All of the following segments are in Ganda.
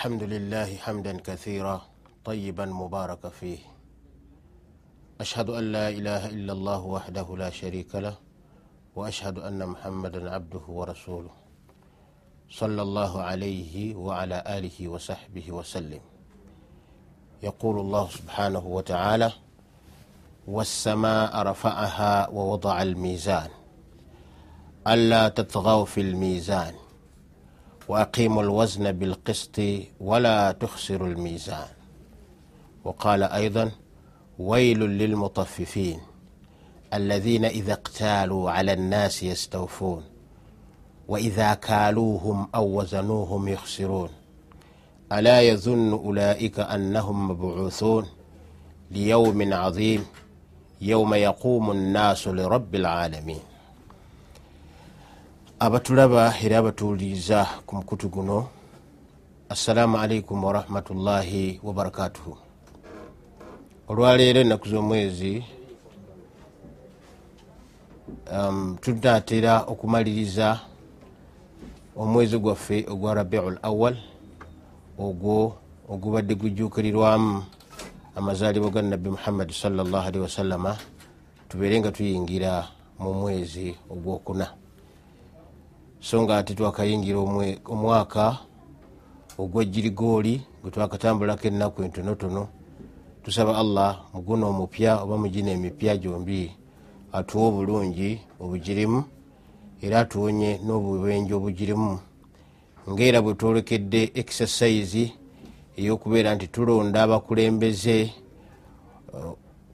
الحمد لله حمدا كثيرا طيبا مباركا فيه أشهد أن لا إله إلا الله وحده لا شريك له وأشهد أن محمدا عبده ورسوله صلى الله عليه وعلى آله وصحبه وسلم يقول الله سبحانه وتعالى والسماء رفعها ووضع الميزان ألا تطغوا في الميزان واقيموا الوزن بالقسط ولا تخسروا الميزان. وقال ايضا ويل للمطففين الذين اذا اقتالوا على الناس يستوفون واذا كالوهم او وزنوهم يخسرون. الا يظن اولئك انهم مبعوثون ليوم عظيم يوم يقوم الناس لرب العالمين. Abatulaba era abatuwuliriza ku mukutu guno. Assalamu alaikum warahmatullahi wabarakatuhu olwaleero ennaku z'omwezi um, tunaatera okumaliriza omwezi gwaffe ogwa rabiu l awal ogwo ogubadde gujuukirirwamu amazaalibwa ga nabbi muhammadi salllahalihi wasallama. Tubeere nga tuyingira mu mwezi ogwokuna so nga ate twakayingira omwaka ogwejirigooli gwe twakatambulako ennaku entonotono. Tusaba allah muguno omupya oba mugino emipya gyombi atuwe obulungi obugirimu era atuwonye n'obubenje obugirimu ngaera bwe twolekedde exercise eyokubeera nti tulonda abakulembeze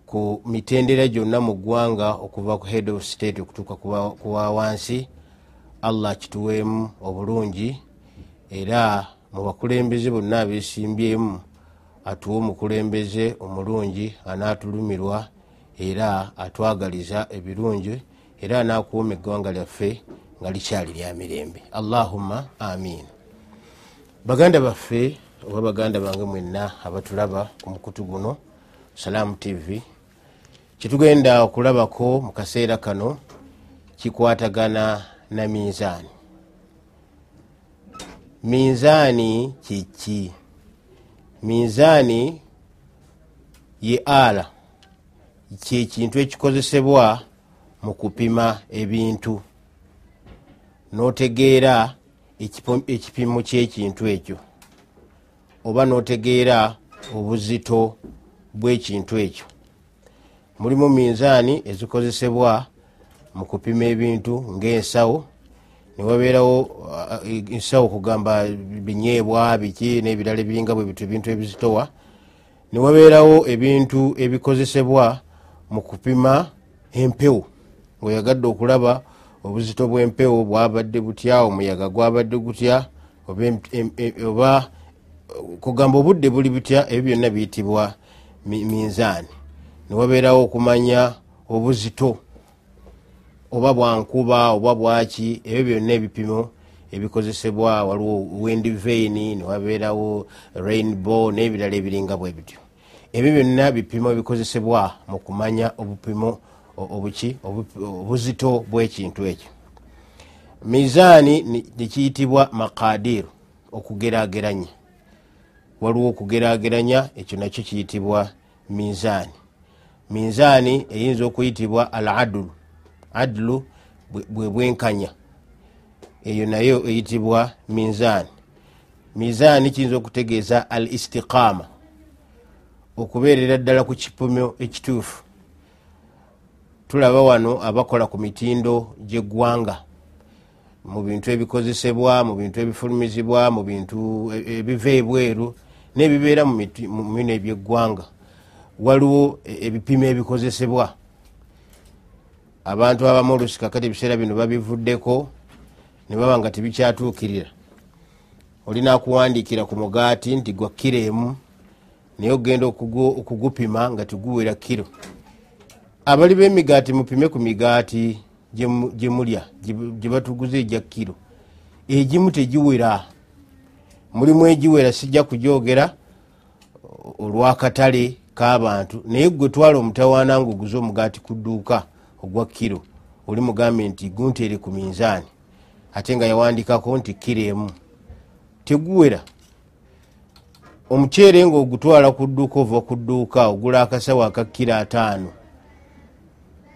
ku mitendera gyonna mu ggwanga okuva ku head of state okutuuka kuwa wansi allah kituweemu obulungi era mu bakulembeze bonna abesimbyemu atuwe omukulembeze omulungi anaatulumirwa era atwagaliza ebirungi era anakuuma eggwanga lyaffe nga likyali lya mirembe. Allahumma amin baganda baffe oba baganda bange mwenna abatulaba ku mukutu guno salaamu tv kyetugenda okulabako mu kaseera kano kikwatagana na minzaani. Minzaani kiki minzaani ye ala. Kyekintu ekikozesebwa mu kupima ebintu. Notegeera ekipimo kyekintu ekyo. Oba notegeera obuzito bwekintu ekyo. Mulimu minzaani ezikozesebwa mu kupima ebintu ngaensawo newabeerawo ensawo kugamba binyeebwa biki nebirala ebiringa bwe bitu ebintu ebizitowa. Newabeerawo ebintu ebikozesebwa mu kupima empewo ngaoyagadde okulaba obuzito bw'empewo bwabadde butya omuyaga gwabadde gutya oba kugamba obudde buli butya ebyo byonna biyitibwa minzaani. Newabeerawo okumanya obuzito oba bwankuba oba bwaki ebyo byonna ebipimo ebikozesebwa waliwo wind vein newabeerawo rainbow n'ebirala ebiringa bwe bityo. Ebyo byonna bipimo ebikozesebwa mu kumanya obupimo obuki obuzito bwekintu ekyo. Mizaani nekiyitibwa makadiru okugerageranya waliwo okugerageranya ekyo nakyo kiyitibwa mizaani. Mizaani eyinza okuyitibwa al adulu adulu bwe bwenkanya. Eyo nayo eyitibwa minzaani mizaani kiyinza okutegeeza al istiqama okubeerera ddala ku kipimo ekituufu. Tulaba wano abakola ku mitindo gyeggwanga mu bintu ebikozesebwa mu bintu ebifulumizibwa mu bintu ebiva ebweru nebibeera mu bino ebyeggwanga. Waliwo ebipimo ebikozesebwa abantu abamu olusi kakati ebiseera bino babivuddeko ne baba nga tebikyatuukirira. Olina akuwandiikira ku mugaati nti gwa kiro emu naye ogenda okugupima nga tiguwera kiro abali b'emigaati mupime ku migaati gye mulya gye batuguza ejya kiro egimu tegiwera. Mulimu egiwera sijja kujogera olwakatale k'abantu. Naye gwe twala omutawaana nga oguze omugaati ku dduuka ogwa kiro. Oli mugambye nti guntere ku minzaani ate nga yawandikako nti kiro emu. Teguwera. Omuceere ngaogutwala ku dduuka ova ku dduuka ogula akasawo akakkira ataano.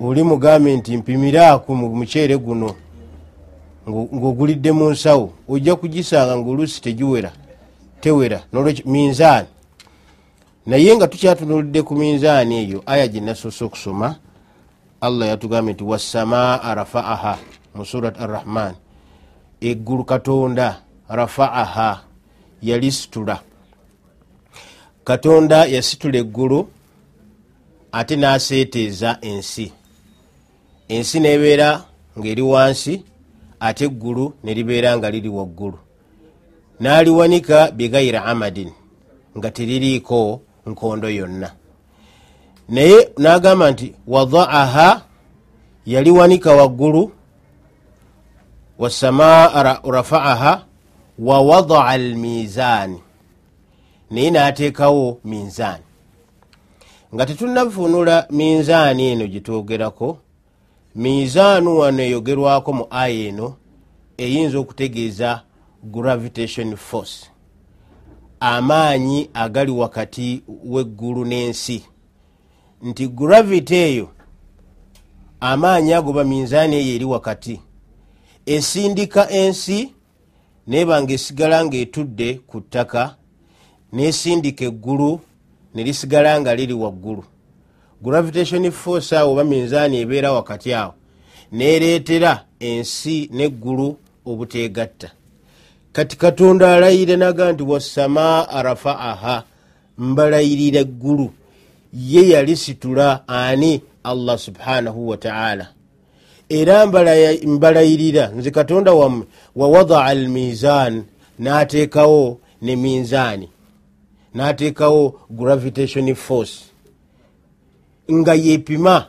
Oli mugambe nti mpimiraku mu muceere guno ngaogulidde mu nsawo. Ojja kugisanga ngaoluusi tegiwera tewera nolwekyo minzaani. Naye nga tukyatunulidde ku minzaani eyo aya gyenasoose okusoma allah yatugambye nti wasamaa rafaaha mu surat arrahman eggulu katonda rafaaha yalisitula katonda yasitula eggulu ate naseeteeza ensi. Ensi nebeera ngaeri wansi ate eggulu neribeera nga liri waggulu. Naliwanika bigayira amadin nga teririiko nkondo yonna naye nagamba nti wadaaha yaliwanika waggulu wasamaa rafaaha wawadaa almizaani naye nateekawo minzaani. Nga tetunafunula minzaani eno gyetwogerako mizaanu wano eyogerwako mu aya eno eyinza okutegeeza gravitation force amaanyi agali wakati weggulu n'ensi nti gravity eyo amaanyi ago baminzaani eyo eri wakati. Esindika ensi nebanga esigala ngaetudde ku ttaka nesindika eggulu nelisigala nga liri waggulu. Gravitation force awo oba minzaani ebeera wakati awo nereetera ensi neggulu obutegatta kati katonda alayire naga nti wasamaa rafaaha mbalayirira eggulu ye yalisitula ani allah subhanahu wataala era mbalayirira nze katonda wammwe wawadaa almizan nateekawo ne minzaani nateekawo gravitation force. Nga yepima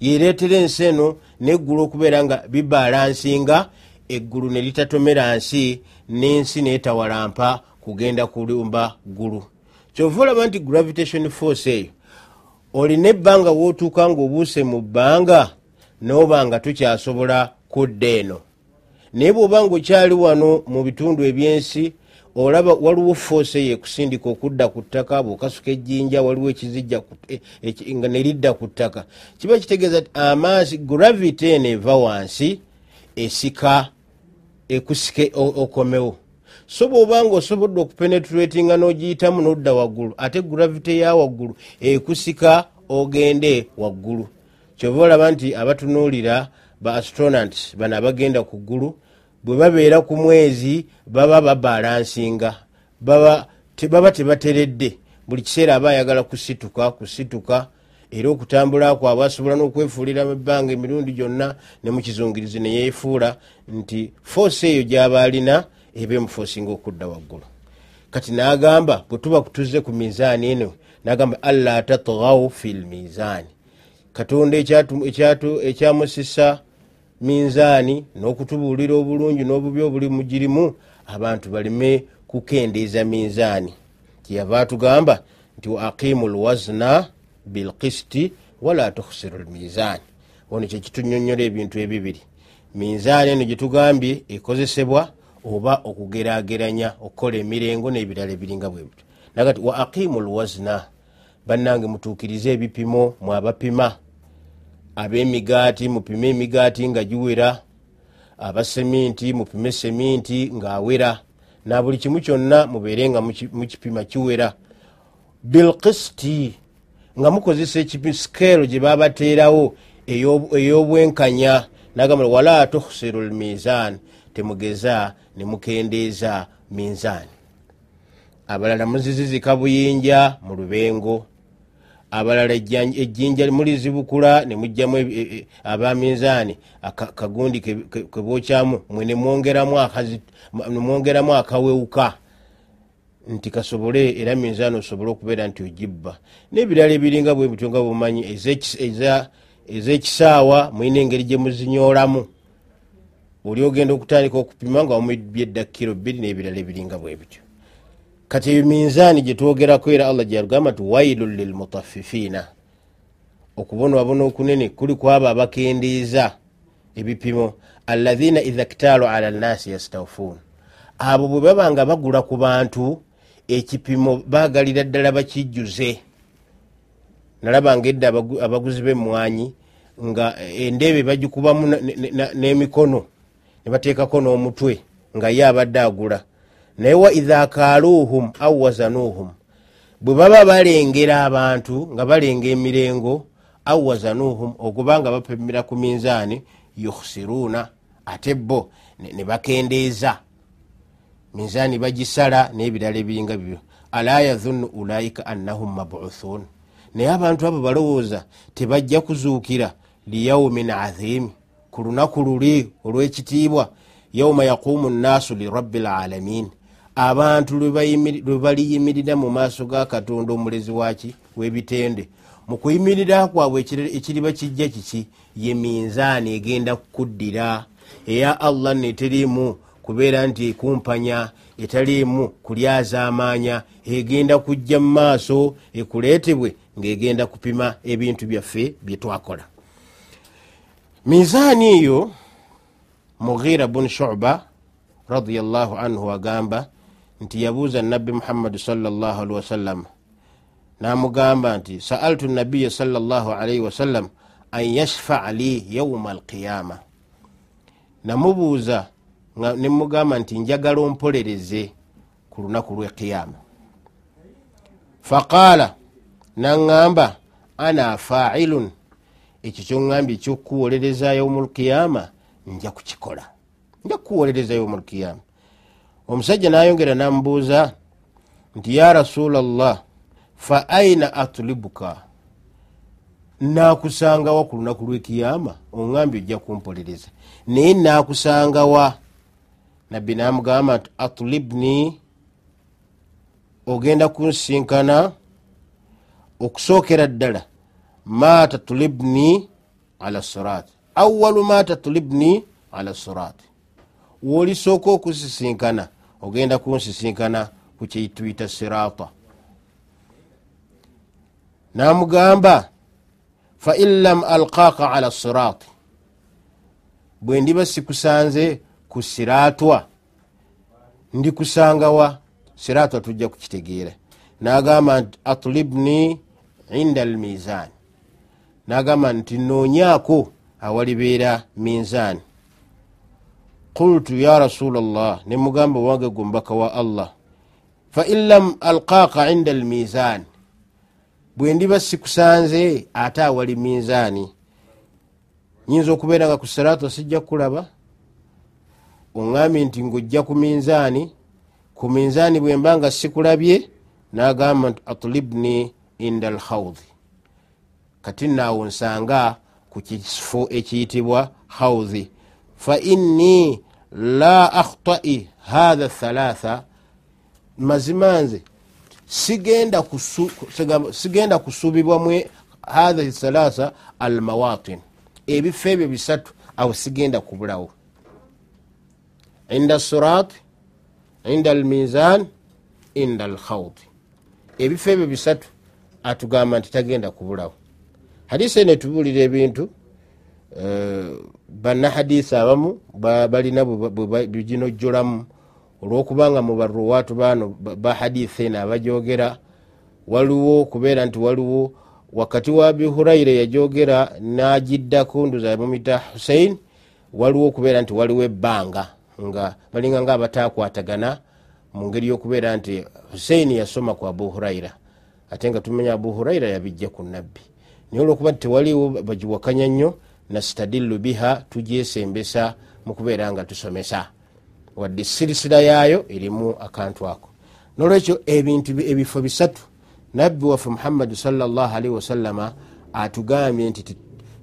yeretera ensi eno neggulu okubeera nga bibalansinga eggulu nelitatomera nsi n'ensi netawalampa kugenda kulumba ggulu kyova olaba nti gravitation force eyo olina ebbanga wotuuka nga obuuse mu bbanga noba nga tukyasobola kudda eno. Naye bwoba nga okyali wano mu bitundu ebyensi olaba waliwo force eyo ekusindika okudda ku ttaka bwokasuka ejjinja waliwo ekizijja nga nelidda ku ttaka. Kiba kitegeeza ti amaasi gravity eno eva wansi esika ekusike okomewo so bwobanga osobodde okupenetratinga n'ogiyitamu nodda waggulu ate gravity ya waggulu ekusika ogende waggulu. Kyova olaba nti abatunuulira ba astronauts bano abagenda ku ggulu bwe babeera ku mwezi baba babalansinga baba tebateredde. Buli kiseera aba ayagala kusituka kusituka era okutambula kwabwe asobola n'okwefuulira mu ebbanga emirundi gyonna ne mukizungirizi neyeefuula nti foosi eyo gyaba alina eba emufosinga okudda waggulu. Kati nagamba bwe tuba kutuze ku mizaani eno nagamba alla tatgau fi lmizaani katonda ekyamusisa minzaani n'okutubuulira obulungi n'obubi obuli mugirimu abantu baleme kukendeeza minzaani. Kyeyava atugamba nti waaqimu lwazna bilkisti wala tukhsiru lmizaani ono kyekitunyonyola ebintu ebibiri. Minzaani eno gyetugambye ekozesebwa oba okugerageranya okukola emirengo n'ebirala ebiringa bwe bityo. Nagati wa aqimu lwazna bannange mutuukirize ebipimo mwabapima ab'emigaati mupime emigaati nga giwera abaseminti mupime seminti ng'awera na buli kimu kyonna mubeere nga mukipima kiwera. Bilkisti nga mukozesa skeelo gye babateerawo ey'obwenkanya nagamba wala tukhsiru lmizan temugeza nemukendeeza minzaani. Abalala muzizizika buyinja mu lubengo abalala ejjinja mulizibukula nemugjamu abaminzaani kagundi kebokyamu mwe nemwongeramu akawewuka. Nti kasobole era minzaani osobole okubeera nti ogibba n'ebirala ebiringa bwe bityo nga bumanyi ez'ekisaawa mulina engeri gye muzinyoolamu oli ogenda okutandika okupima nga wamubyedda kiro bbiri n'ebirala ebiringa bwe bityo. Kati eyo minzaani gyetwogerako era allah gyagamba nti wailun lilmutafifiina okubonabona okunene kuli kwabo abakendeeza ebipimo alaina idha ktaalu ala nnasi yastawfuun. Abo bwe baba nga bagula ku bantu ekipimo bagalira ddala bakijjuze. Nalabanga edda abaguzi b'emwanyi nga endebe bagikubamu n'emikono ne bateekako n'omutwe nga ye abadde agula. Naye wa idha kaluuhum au wazanuuhum bwe baba balengera abantu nga balenga emirengo au wazanuuhum okuba nga bapimira ku minzaani yukhsiruuna ate bo ne bakendeeza. Minzaani bagisala n'ebirala ebiringa bibyo. Ala yazunnu ulaika annahum mabuthun naye abantu abo balowooza tebajja kuzuukira liyaumin aziimi ku lunaku luli olw'ekitiibwa yauma yaquumu nnaasu lirabbi lalamin abantu lwe baliyimirira mu maaso ga katonda omulezi waki w'ebitende. Mu kuyimirira kwabwe ekiriba kijja kiki? Ye minzaani egenda kukuddira. Eya allah neteriimu kubeera nti ekumpanya etaliimu kulyazaamaanya egenda kujja mu maaso ekuleetebwe ng'egenda kupima ebintu byaffe bye twakola mizaani eyo mughira bun shuba radiallahu anhu agamba nti yabuuza nabbi muhammadi salllah alihi wasallam. Namugamba nti saaltu nabiya salllah alaihi wasallam an yashfaa li yauma alqiyama. Namubuuza nemugamba nti njagala ompolereze ku lunaku lweqiyama faqaala naŋŋamba ana failun ekyo kyoŋŋambye ekyokuwolereza yaumu lqiyama nja kukikola. Nja kukuwolereza yaumu lqiyama omusajja nayongera namubuuza nti ya rasula llah fa aina atlibuka? Nakusangawa ku lunaku lwekiyama oŋambye ojja kumpolereza naye nakusangawa nabbi namugamba nti atlibni ogenda kunsinkana okusookera ddala ma tatulibni ala sirat. Awalu ma tatulibni ala sirat. Wolisooka okusisinkana ogenda kunsisinkana ku kyetuyita sirata. Namugamba fain lam alqaka ala sirat. Bwe ndiba sikusanze ku siratwa ndikusangawa siratwa tujja kukitegeera. Nagamba nti atlibni inda almizan nagamba nti noonyako awalibeera minzaani. Qultu ya rasula llah nemugamba wange gumbaka wa allah fain lam alqaka inda almizan bwe ndiba sikusanze ate awali minzaani. Nyinza okubeera nga ku sirata sijja kulaba? Oŋambye nti ngaojja ku minzaani ku minzaani bwe mba nga sikulabye nagamba nti atlibni inda alhaudhi kati naawo nsanga ku kifo ekiyitibwa haudhi fainni la akhtai hatha thalatha. Mazima nze sigenda kusubibwamu hatha thalatha almawatin. Ebifo ebyo bisatu awo sigenda kubulawo. Inda surat inda almizan inda alhaudi ebifo ebyo bisatu atugamba nti tagenda kubulawo hadisi ene tubuulira ebintu bannahadisi abamu balina biginojjolamu olwokubanga mu baruwaatu baano ba hadisi eno abajogera waliwo kubeera nti waliwo wakati wa bihuraira yajogera nagiddako nduza mumita husein waliwo okubeera nti waliwo ebbanga nga balinga nga abatakwatagana mu ngeri yokubeera nti huseini yasoma ku abu huraira ate nga tumanya abu huraira yabijja ku nabbi naye olwokuba nti tewaliwo bagiwakanya nnyo nastadillu biha tugyesembesa mu kubeera nga tusomesa. Wadde sirisira yaayo erimu akantu ako. Nolwekyo ebintu ebifo bisatu nabbi waffe muhammadi salllahalihi wasallama atugambye nti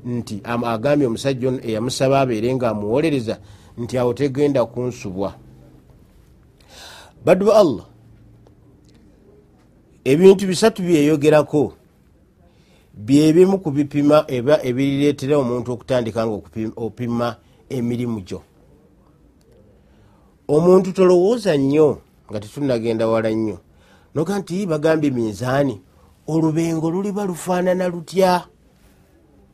nti agambye omusajja eyamusaba abeere nga amuwolereza nti awo tegenda kunsubwa. Baddu ba allah ebintu bisatu byeyogerako byebimu ku bipima eba ebirireetera omuntu okutandika nga opima emirimu gyo. Omuntu tolowooza nnyo nga tetunagenda wala nnyo. Noga nti bagambye minzaani olubengo luliba lufaanana lutya?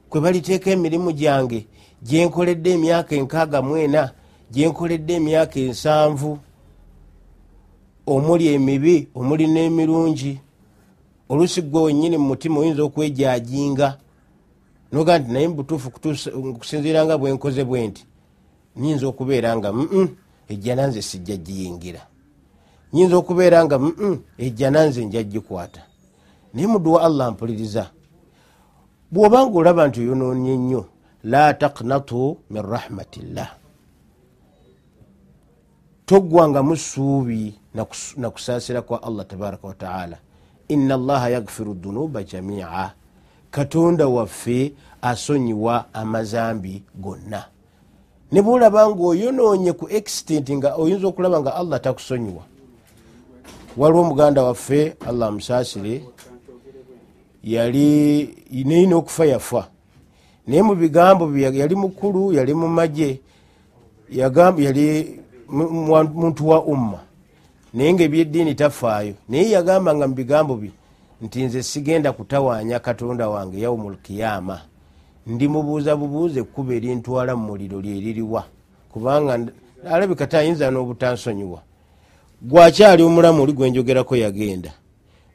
Kwe baliteeka emirimu gyange gyenkoledde emyaka enkaaga mwena gyenkoledde emyaka ensanvu omuli emibi omuli n'emirungi olusi gwe wenyini mumutima oyinza okwejajinga. Noga nti naye mubutuufu kusinziira nga bwenkoze bwe nti nyinza okubeera nga mm ejja nanze sijja giyingira nyinza okubeera nga mm ejja nanze nja gikwata naye muddu wa allah mpuliriza bw'obanga olaba nti oyonoonye nnyo la taknatu min rahmatillah. Toggwangamu ssuubi nakusaasira kwa allah tabaraka wataala ina allaha yagfiru dunuba jamia. Katonda waffe asonyiwa amazambi gonna. Ne bwolaba nga oyonoonye ku extent nga oyinza okulaba nga allah takusonyiwa. Waliwo omuganda waffe allah amusaasire yali neyina okufa yafa. Naye mu bigambo yali mukulu yali mu magye yali muntu wa umma naye nga ebyeddiini tafaayo naye yagamba nga mubigambo bye nti nze sigenda kutawanya katonda wange yaumulkiyama ndimubuuza bubuuza ekkuba erintwala mu muliro lyeririwa kubanga alabika tayinza n'obutansonyiwa. Gwakyali omulamu oli gwenjogerako yagenda.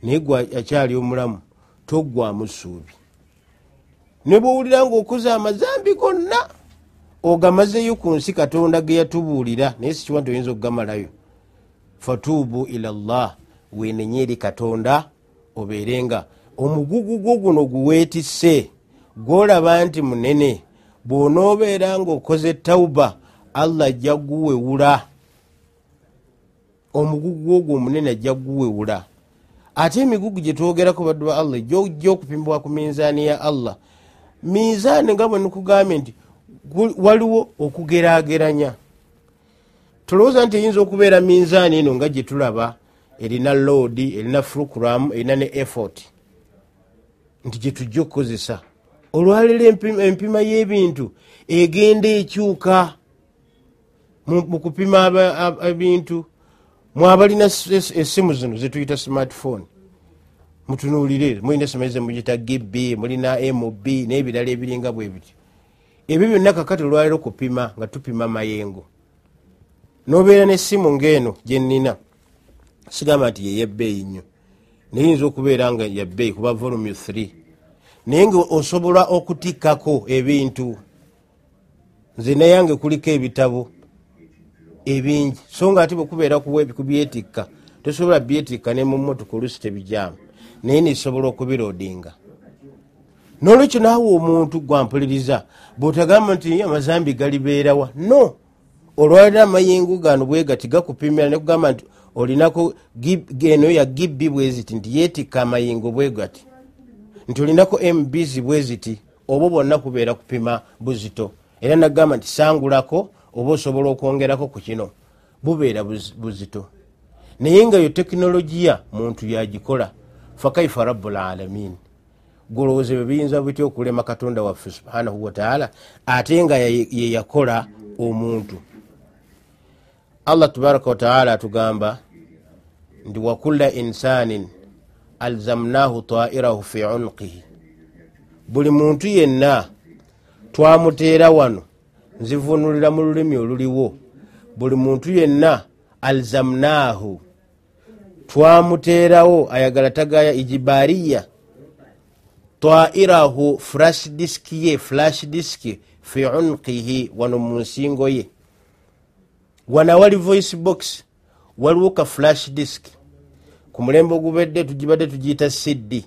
Naye gwakyali omulamu toggwamu ssuubi. Ne bwowulira nga okoze amazambi gonna ogamazeyo ku nsi katonda ge yatubuulira naye sikiwa nti oyinza okugamalayo fatuubu ila llah wenenye eri katonda obeerenga. Omugugu gwo guno guweetisse gwolaba nti munene bw'onoobeera ngaokoze tauba allah ajja guwewula. Omugugu ogwo omunene ajja guwewula. Ate emigugu gye twogerako baddu ba allah jojja okupimbwa ku minzaani ya allah. Minzaani nga bwe nikugambye nti waliwo okugeraageranya tolowooza nti eyinza okubeera minzaani eno nga gye tulaba erina loodi erina fulukuramu erina ne effort nti gye tujja okukozesa. Olwaliro empima y'ebintu egenda ekyuka mu kupima ebintu mwabalina essimu zino zetuyita smartphone. Mutunuulire mulina essimu zemugita gb mulina mb n'ebirala ebiringa bwe bityo. Ebyo byonna kakati olwaliro kupima nga tupima mayengo nobeera nesimu ngaeno gyenina sigamba nti yeyebbeeyi nnyo. Nayeyinza okubeera nga yabbeeyi kuba volume 3 naye nga osobola okutikkako ebintu. Nze nayange kuliko ebitabo ebingi. So nga ate bwekubeera kubyetikka tosobola byetikka ne mumotoka olusi tebijaamu. Naye nisobola okubirodinga nolwekyo naawe omuntu gwampuliriza bwotagamba nti amazambi galibeerawa no olwalira amayingu gano bwegati gakupimira nekugamba nti olinako eno ya gibbi bweziti nti yetikka amayingo bwegati nti olinako mbs bweziti oba bwonna kubeera kupima buzito. Era nagamba nti sangulako oba osobola okwongerako ku kino bubeera buzito. Naye nga yo tekinologiya muntu yagikola fakaifa rabulalamin golowooza ebyo biyinza bitya okulema katonda waffe subhanahu wataala ate nga yeyakola omuntu allah tabaraka wataala atugamba nti wakulla insanin alzamnahu tairahu fi unqihi buli muntu yenna twamuteera wano nzivunulira mu lulimi oluliwo buli muntu yenna alzamnahu twamuteerawo ayagala tagaya ijibariya tairahu flash disk ye flash disk fi unqihi wano mu nsingo ye wana wali voice box waliwo ka flash disk. Ku mulembe ogubedde tugibadde tugiyita cd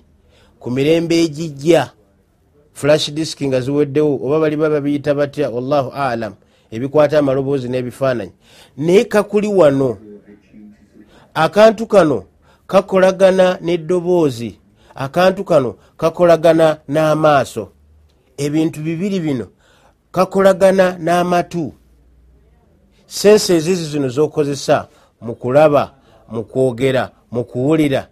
ku mirembe egijja flash disk nga ziweddewo oba baliba babiyita batya wallahu alam ebikwata amaloboozi n'ebifaananyi. Naye kakuli wano akantu kano kakolagana n'eddoboozi akantu kano kakolagana n'amaaso. Ebintu bibiri bino kakolagana n'amatu sense ezizi zino zokozesa mu kulaba mu kwogera mu kuwulira.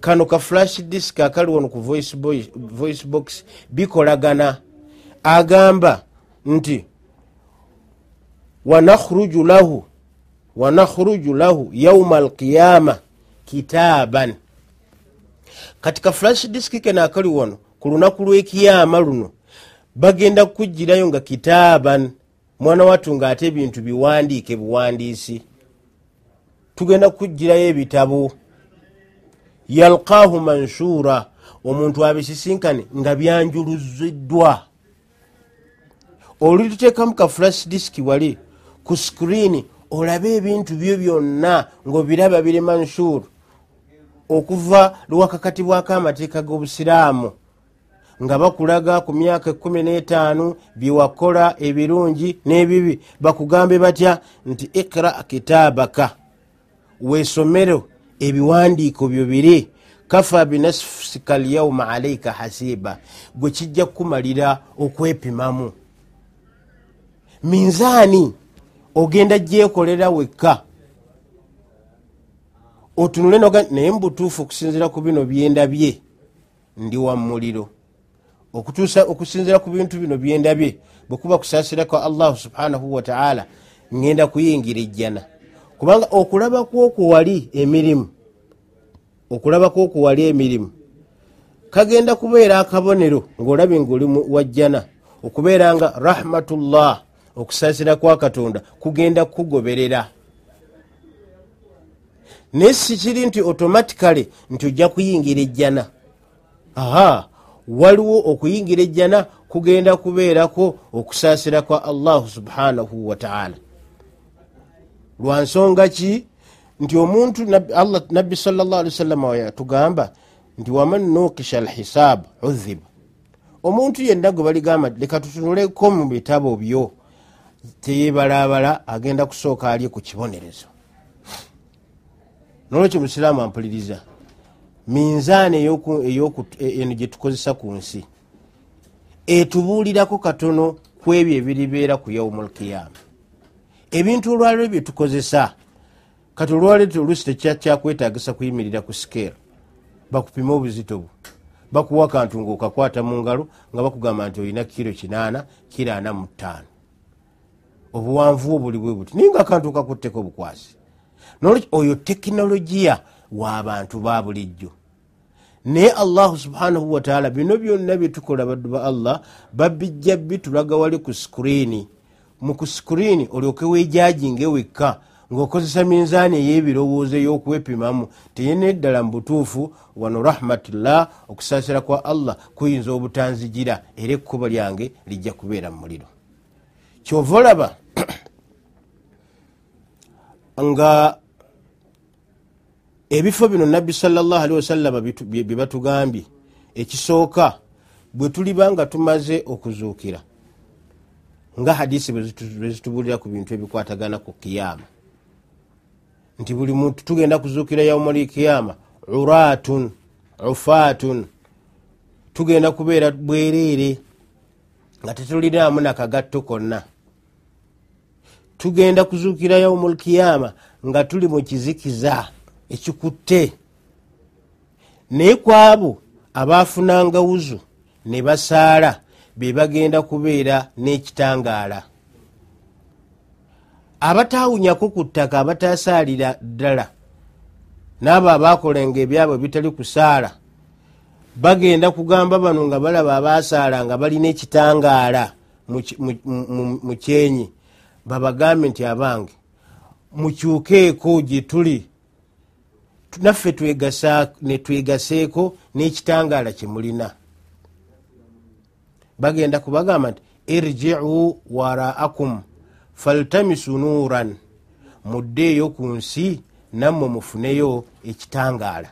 Kano ka flash disk akali wano ku voice, box bikolagana. Agamba nti wanakhruju lahu wanakhruju lahu yauma alqiyama kitaaban kati ka flash disk kene akali wano ku lunaku lwekiyama luno bagenda kukugirayo nga kitaaban mwana wattu ngaate ebintu biwandiike buwandiisi. Tugenda kukugirayo ebitabo. Yalkahu manshura omuntu abisisinkane nga byanjuluziddwa. Olituteekamu ka flash disk wali ku skrini olabe ebintu byo byonna ngaobiraba biri manshur. Okuva lwakakatibwako amateeka g'obusiraamu nga bakulaga ku myaka ekumi n'etaano byewakola ebirungi n'ebibi bakugambe batya nti ikra kitaabaka weesomero ebiwandiiko byo biri kafa binafsika lyauma alaika hasiba gwe kijja kukumalira okwepimamu. Minzaani ogenda gyekolera wekka? Otunule naye mubutuufu okusinzira ku bino byendabye ndi wa muliro okutuusa okusinzira ku bintu bino byendabye bwekuba kusaasira kwa allahu subhanahu wataala ngenda kuyingira ejjana. Kubanga okulaba kwokwo wali emirimu okulaba kwokwo wali emirimu kagenda kubeera akabonero ngaolabye ngaoli wajjana okubeera nga rahmatullah okusaasira kwa katonda kugenda kukugoberera naye sikiri nti automatically nti ojja kuyingira ejjana. Aha waliwo okuyingira ejjana kugenda kubeerako okusaasira kwa allahu subhanahu wataala lwansonga ki? Nti omuntu nabbi salllahalwasalama yatugamba nti waman nukisha alhisab udhiba omuntu yenna gwe baligamba leka tutunuleko mu bitabo byo teyebalabala agenda kusooka ali ku kibonerezo. Nolwekyo musiraamu ampuliriza minzaani eno gyetukozesa ku nsi. Etubuulirako katono ku ebyo ebiribeera ku yaumulkiyama ebintu olwaliro byetukozesa kati olwaliro olusi tekyakwetagisa kuyimirira ku sikeera bakupime obuzito bwo bakuwa kantu ngaokakwata mu ngalo nga bakugamba nti olina kiro kinaana kiro ana mu ttaano. Obuwanvu bwo buli bwe buti. Naye nga akantu kakutteko obukwasi oyo tekinologiya waabantu ba bulijjo. Naye allahu subhanahu wataala bino byonna byetukola baddu ba allah babijja bitulaga wali ku sikuriini mu ku sikuriini olyoke weejajinge wekka ng'okozesa minzaani ey'ebirowoozo ey'okwepimamu teyina eddala mu butuufu wano rahmatillah okusaasira kwa allah kuyinza obutanzigira era ekkuba lyange lijja kubeera mu muliro. Kyova olaba nga ebifo bino nabbi salllahalihi wasallama byebatugambye ekisooka bwe tuliba nga tumaze okuzuukira nga hadisi bwezitubulira ku bintu ebikwatagana ku kiyama. Nti buli muntu tugenda kuzuukira yaumali kiyama uratun ufatun tugenda kubeera bwereere nga tetulinamu nakagatto konna. Tugenda kuzuukira yaumul kiyama nga tuli mu kizikiza ekikutte. Naye ku abo abaafunanga wuzu ne basaala be bagenda kubeera n'ekitangaala. Abataawunyako ku ttaka abatasaalira ddala n'abo abaakolenga ebyabwe bitali kusaala bagenda kugamba bano nga balaba abaasaala nga balina ekitangaala mu kyenyi. Babagambe nti abange mukyukeeko gye tuli naffe netwegaseeko n'ekitangaala kyemulina bagenda kubagamba nti irjiu waraakum faltamisu nuuran muddeeyo ku nsi nammwe mufuneyo ekitangaala.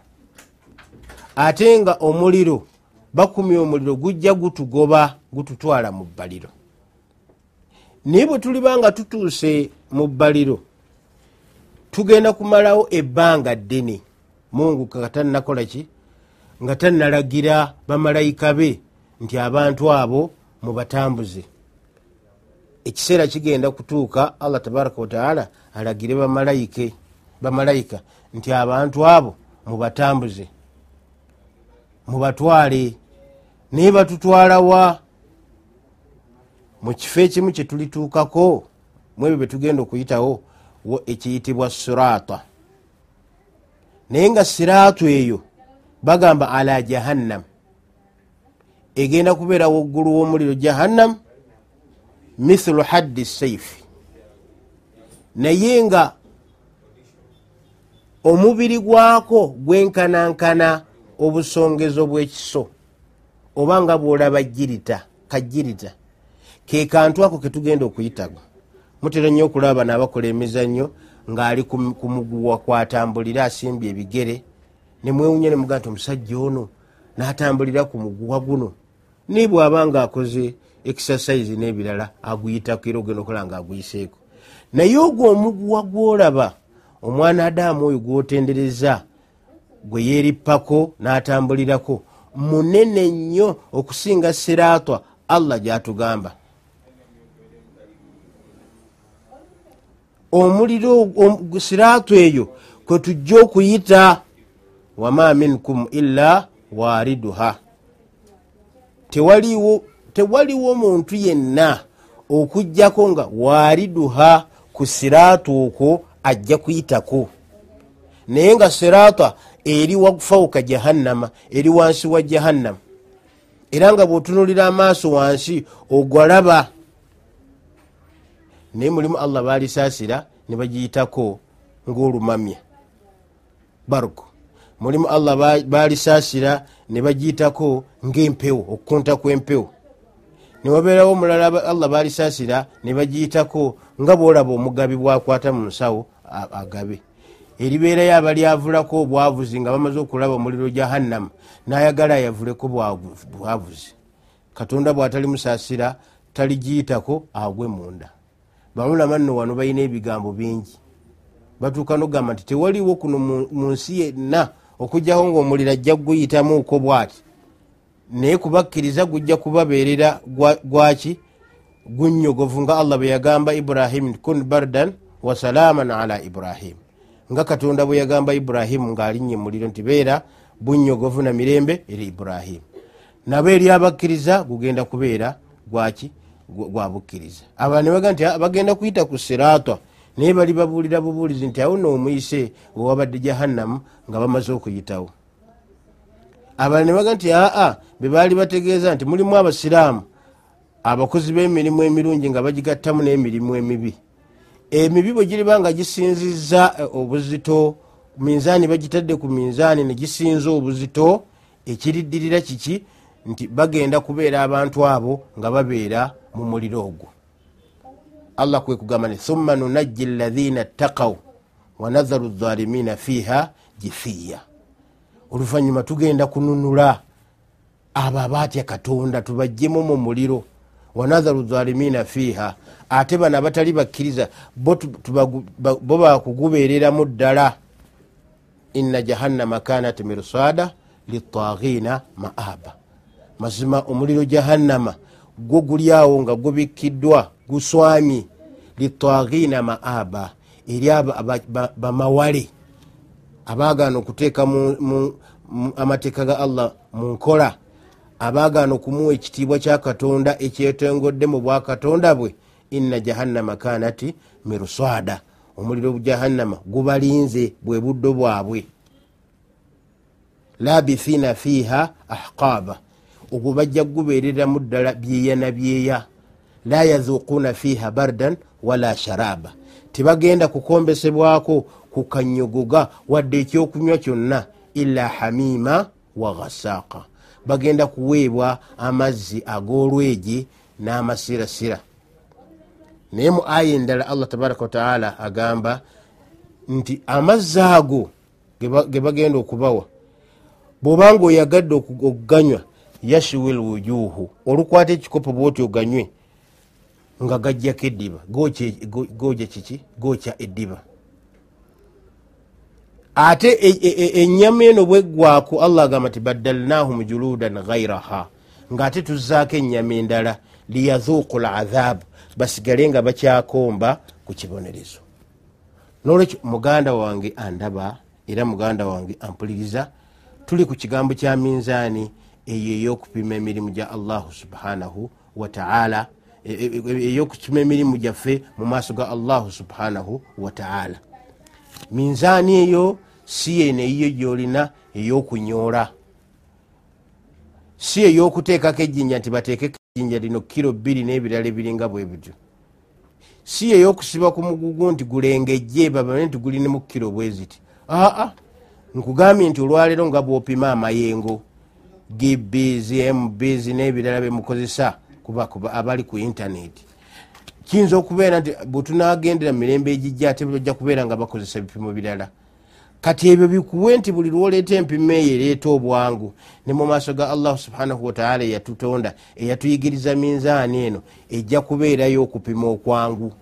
Ate nga omuliro bakumya omuliro gujja gutugoba gututwala mu bbaliro. Naye bwe tuliba nga tutuuse mu bbaliro tugenda kumalawo ebbanga ddene mungu katannakola ki? Nga tannalagira bamalayika be nti abantu abo mubatambuze. Ekiseera kigenda kutuuka allah tabaraka wataala alagire bamalayike bamalayika nti abantu abo mubatambuze. Mubatwale naye batutwalawa mu kifo ekimu kyetulituukako mwebyo betugenda okuyitawo ekiyitibwa sirata naye nga siraatu eyo bagamba ala jahannam. Egenda kubeera waggulu w'omuliro jahannam mithulu haddi saifi naye nga omubiri gwako gwenkanankana obusongezo bw'ekiso oba nga bwolaba jirita kajirita ke kantu ako ketugenda okuyitago. Mutera nnyo okulaba bano abakola emizannyo ng'ali ku muguwa kwatambulira asimbye ebigere nemwewunya nemuga nti omusajja ono n'atambulira ku muguwa guno. Naye bw'aba nga akoze exercise n'ebirala aguyitako era ogenda okola nga aguyiseeko naye ogwo omuguwa gwolaba omwana adaamu oyo gwotendereza gwe yeerippako n'atambulirako munene nnyo okusinga siraatwa allah gy'atugamba omuliro siraatu eyo kwe tujja okuyita wama minkum illa waariduha. Tewaliwo muntu yenna okugjako nga waariduha ku siraatu okwo ajja kuyitako. Naye nga siraata eri wafauka jahannama eri wansi wa jahannama. Era nga bwotunulira amaaso wansi ogwalaba naye mulimu allah balisaasira ne bagiyitako ngaolumamya baruku mulimu allah balisaasira ne bagiyitako ngaempewo okukunta kwempewo. Newabeerawo omulala allah balisaasira ne bagiyitako nga bwolaba omugabi bwakwata mu nsawo agabe. Eribeerayo abalyavulako obwavuzi nga bamaze okulaba omuliro jahannama nayagala ayavuleko bwavuzi. Katonda bwatali musaasira taligiyitako agwe munda baulama nno wano balina ebigambo bingi. Batuuka nogamba nti tewaliwo kuno mu nsi yenna okugjaho ngaomuliro ajja kuguyitamuuko bwati. Naye kubakkiriza gujja kubabeerera gwaki gunyogovu nga allah bwe yagamba ibrahimu kun bardan wasalaman ala ibrahimu nga katonda bwe yagamba iburahimu ngaalinnya muliro nti beera bunyogovu na mirembe eri iburahimu nabo eri abakkiriza gugenda kubeera gwaki gwabukkiriza abantu nebaga nti bagenda kuyita ku sirata naye bali babuulira bubuulizi nti awo noomuyise wewabadde jahannamu nga bamaze okuyitawo. Abantu nebaga nti aa bebaali bategeeza nti mulimu abasiraamu abakozi b'emirimu emirungi nga bagigattamu n'emirimu emibi. Emibi bwe giriba nga gisinziza eh, obuzito minzaani bagitadde ku minzaani negisinza obuzito ekiriddirira kiki? Nti bagenda kubeera abantu abo nga babeera mu muliro ogwo. Allah kwe kugamba ni thumma nunajji lathina ttakaw wanatharu dhalimina fiiha jifiya oluvanyuma tugenda kununula abo abaatya katonda tubajjemu mu muliro wanatharu dhalimina fiiha ate bano abatali bakkiriza bo bakugubeereramu ddala. Inna jahannama kanat mirsada litaghina maaba mazima omuliro jahannama gwo guli awo nga gubikkiddwa guswami litaghina maaba eri bamawale abagana okuteeka amateeka ga allah mu nkola. Abagana okumuwa ekitiibwa kya katonda ekyetongodde mu bwakatonda bwe. Inna jahannama kanati miruswada omuliro jahannama gubalinze bwe buddo bwabwe. Labithina fiiha ahqaba ogwo bajja kugubeereramu ddala byeya na byeya. La yazuquna fiiha bardan wala sharaba. Tebagenda kukombesebwako kukanyogoga wadde ekyokunywa kyonna ila hamima wa ghasaaka bagenda kuweebwa amazzi ag'olwegi n'amasirasira. Naye mu aya endala allah tabaraka wataala agamba nti amazzi ago ge bagenda okubawa bw'obanga oyagadde okuganywa yashwil wujuhu. Olukwata ekikopo bwoti oganywe nga gajjako eddiba goja kiki? Gokya eddiba. Ate enyama eno bweggwaku allah agamba ti baddalnahum juludan ghairaha ngaate tuzaako enyama endala liyazuuku ladhaabu basigale nga bakyakomba ku kibonerezo. Nolwekyo muganda wange andaba era muganda wange ampuliriza tuli ku kigambo kya minzaani eyo eyokupima emirimu gya allahu subhanahu wataala eyokupima emirimu gyaffe mu maaso ga allahu subhanahu wataala minzaani eyo si yene eyiyo gyolina eyokunyoola si eyokuteekako ejjinja nti bateekeko ejjinja lino kiro bbiri n'ebirala ebiringa bwe bityo. Si eyokusiba ku mugugu nti gulengejje babane nti gulinemu kiro bwe ziti. Aa nkugambye nti olwaleero nga bwopima amayengo gbs mbs n'ebirala bemukozesa abali ku intaneti kiyinza okubeera nti bwetunagendera mirembe egijja ate bajja kubeera nga bakozesa bipimo birala. Kati ebyo bikuwe nti buli lwoleeta empimo eyo ereeta obwangu ne mu maaso ga allahu subhanahu wataala eyatutonda eyatuyigiriza minzaani eno ejja kubeerayo okupima okwangu.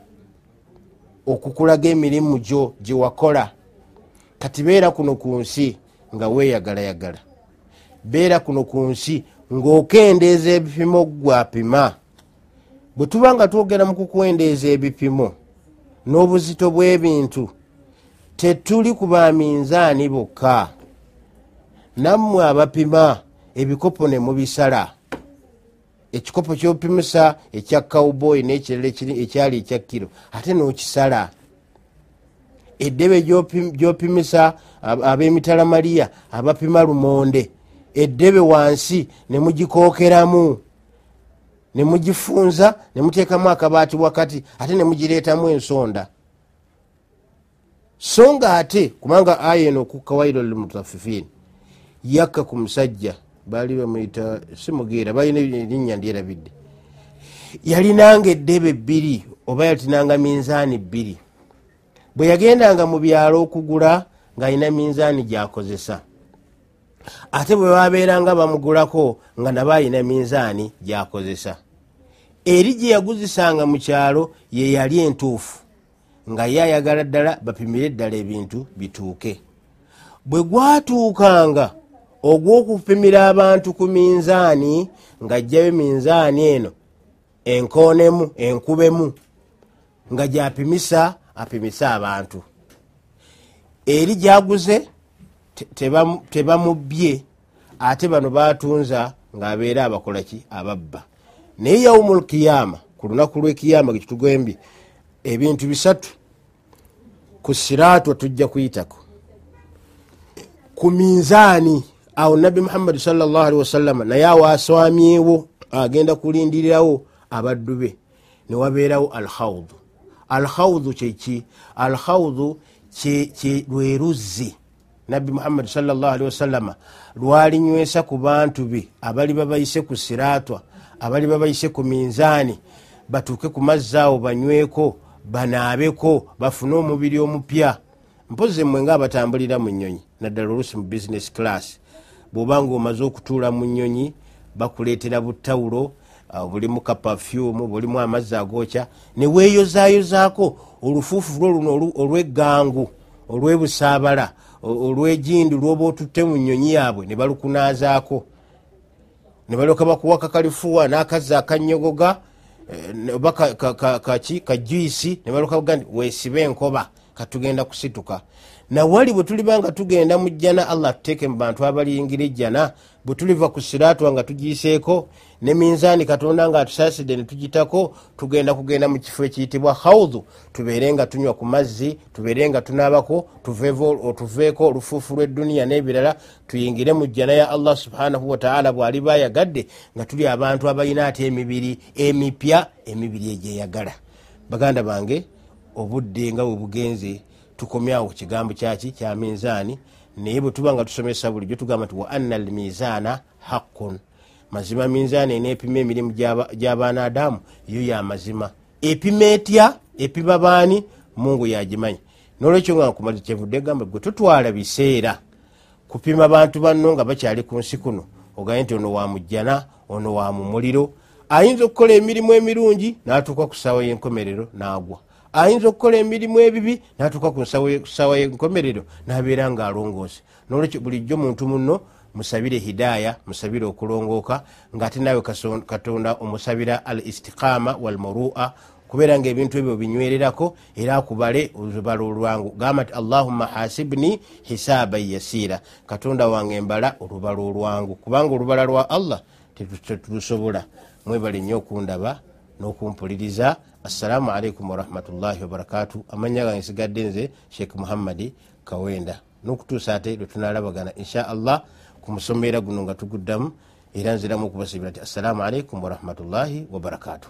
Okukulaga emirimu gyo gyewakola kati beera kuno ku nsi nga weeyagalayagala beera kuno ku nsi ng'okendeeza ebipimo gwapima. Bwe tuba nga twogera mu kukwendeeza ebipimo n'obuzito bw'ebintu tetuli ku baminzaani bokka. Nammwe abapima ebikopo ne mubisala ekikopo kyopimisa ekya cowboy nekirala ekyali ekya kiro ate n'okisala. Eddebe gyopimisa ab'emitalamaliya abapima lumonde eddebe wansi nemugikookeramu nemugifunza nemuteekamu akabaati wakati ate nemugireetamu ensonda. So nga ate kubanga aya eno kukawairo lmutafifin yakka ku musajja baali bamwita simugeera balina erinnya ndyerabidde yalinanga eddebe bbiri oba yatinanga minzaani bbiri bwe yagendanga mu byalo okugula ng'alina minzaani gyakozesa ate bwe babeeranga bamugulako nga naba alina minzaani gyakozesa. Eri gye yaguzisanga mu kyalo ye yali entuufu nga ye ayagala ddala bapimire eddala ebintu bituuke. Bwe gwatuukanga ogw'okupimira abantu ku minzaani ng'ajjayo minzaani eno enkoonemu enkubemu nga gyapimisa apimisa abantu. Eri gyaguze tebamubye ate bano batunza ng'abeera abakolaki ababba. Naye yaumul kiyama ku lunaku lwekiyama gekitugambye ebintu bisatu ku siraatwa tujja kuyitako. Ku minzaani awo nabbi muhammadi salli wasallama naye awo aswamyewo agenda kulindirirawo abaddu be newabeerawo alhaudu alhaudu kyeki alhaudu lwe luzzi nabbi muhammadi salli wasallama lwalinywesa ku bantu be abali babayise ku siraatwa abali babayise ku minzaani batuuke ku mazzi awo banyweko banaabeko bafune omubiri omupya. Mpozi mmwe nga abatambulira mu nyonyi naddala oluusi mu business class. Bwobanga omaze okutuula mu nyonyi bakuleetera butawulo bulimu kapafyumu bulimu amazzi agokya neweeyozayozaako olufuufu lwo luno olweggangu olwebusaabala olwejindi lwoba otutte mu nyonyi yaabwe ne balukunaazaako ne balyoka bakuwaka kalifuwa n'akazzi akanyogoga oba kaki kajuisi ne balyoka baga nti weesibe enkoba katugenda kusituka nawali bwe tuliba nga tugenda mu jjana allah tuteeke mu bantu abaliyingira ejjana bwe tuliva ku siraatwa nga tugiiseeko ne minzaani katonda nga atusaasidde ne tugitako tugenda kugenda mu kifo ekiyitibwa haudhu tubeere nga tunywa ku mazzi tubeere nga tunaabako tuveeko olufuufu lw'edduniya n'ebirala. Tuyingire mu jjana ya allah subhanahu wataala bw'ali bayagadde nga tuli abantu abalina ate emibiri emipya emibiri egyeyagala baganda bange obudde nga bwe bugenze tukomyawo ku kigambo kyaki kya minzaani naye bwe tuba nga tusomesa bulijjo tugamba nti wa anna almizaana haqqun. Mazima minzaani eneepima emirimu gy'abaana adamu yo yamazima epima etya? Epima baani? Mungu yagimanyi. Nolwekyo nga nkumaliza kyevudde gamba gwe tutwala biseera kupima bantu banno nga bakyali ku nsi kuno ogaye nti ono wa mujjana ono wa mu muliro ayinza okukola emirimu emirungi n'atuuka ku ssaawa y'enkomerero n'agwa ayinza okukola emirimu ebibi natuuka ku ssaawa y'enkomerero n'abeera ng'alongoose nolwekyo bulijjo muntu muno musabire hidaaya musabire okulongooka ng'ate naawe katonda omusabira al istiqaama walmurua kubeera nga ebintu ebyo binywererako era akubale olubala olwangu. Gamba nti allahumma hasibni hisaaban yasiira. Katonda wange mbala olubala olwangu. Kubanga olubala lwa allah tetulusobola mwebale nnyo okundaba n'okumpuliriza assalamu alaikum warahmatullahi wabarakatu amanya gange nsigadde nze sheekh muhammadi kawenda. N'okutuusa ate lwetunalabagana insha allah ku musomeera guno nga tuguddamu era nziramu okubasibira nti assalamu alaikum warahmatullahi wabarakatuhu